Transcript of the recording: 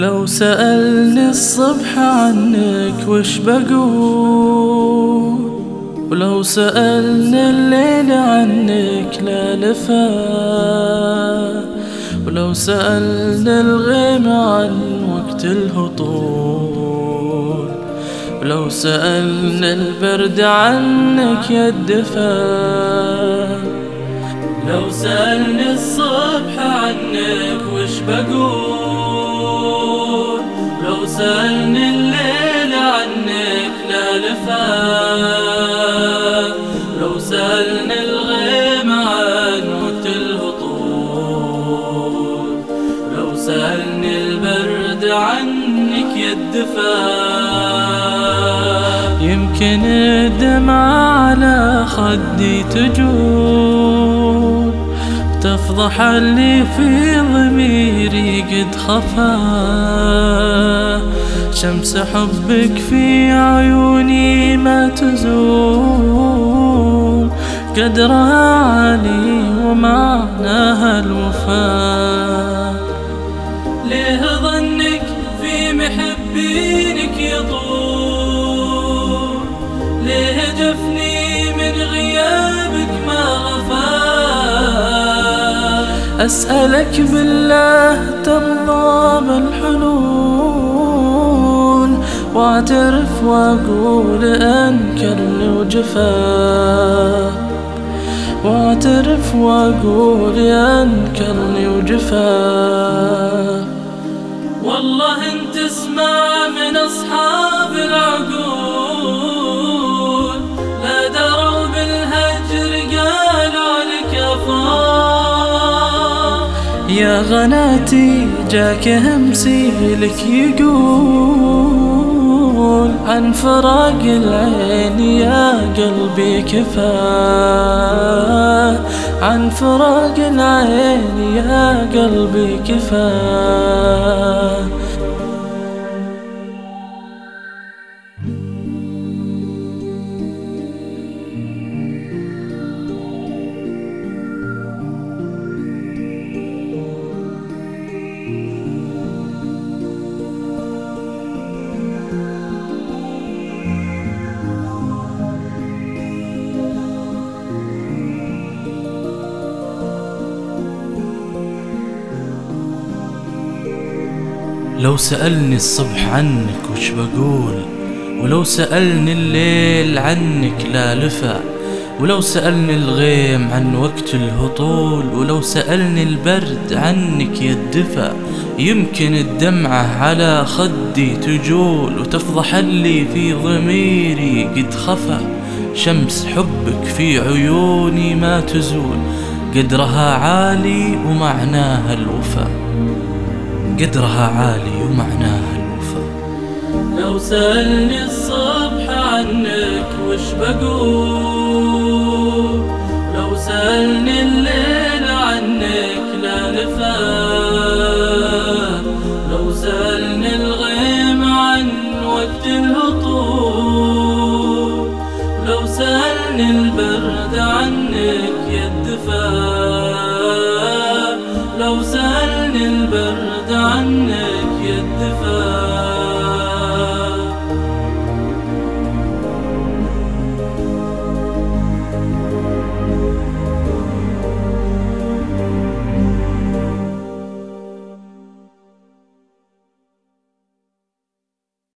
لو سألني الصبح عنك وش بقول ولو سألني الليل عنك لا لفا ولو سألني الغيم عن وقت الهطول ولو سألني البرد عنك يا الدفا لو سألني الصبح عنك وش بقول سألني الليل عنك لا لفا. لو سألني الغيم عن وقت الهطول لو سألني البرد عنك يا الدفا يمكن الدمعة على خدي تجول. تفضح اللي في ضميري قد خفا شمس حبك في عيوني ما تزول. قدرها عالي أسألك بالله ترضى بالحلول واعترف وأقول انكرني وجفا واعترف وأقول انكرني وجفا والله انت اسمع من أصحاب غناتي جاك همسي لك يقول عن فراق العين يا قلبي كفا عن فراق العين يا قلبي كفا لو سألني الصبح عنك وش بقول ولو سألني الليل عنك لا لفا ولو سألني الغيم عن وقت الهطول ولو سألني البرد عنك الدفا يمكن الدمعة على خدي تجول وتفضح اللي في ضميري قد خفى شمس حبك في عيوني ما تزول قدرها عالي ومعناها الوفا. قدرها عالي ومعناها الوفا. لو سألني الصبح عنك وش بقول لو سألني الليل عنك لا لفا لو سألني الغيم عن وقت الهطول لو سألني البرد عنك الدفا. عنك يا الدفاع.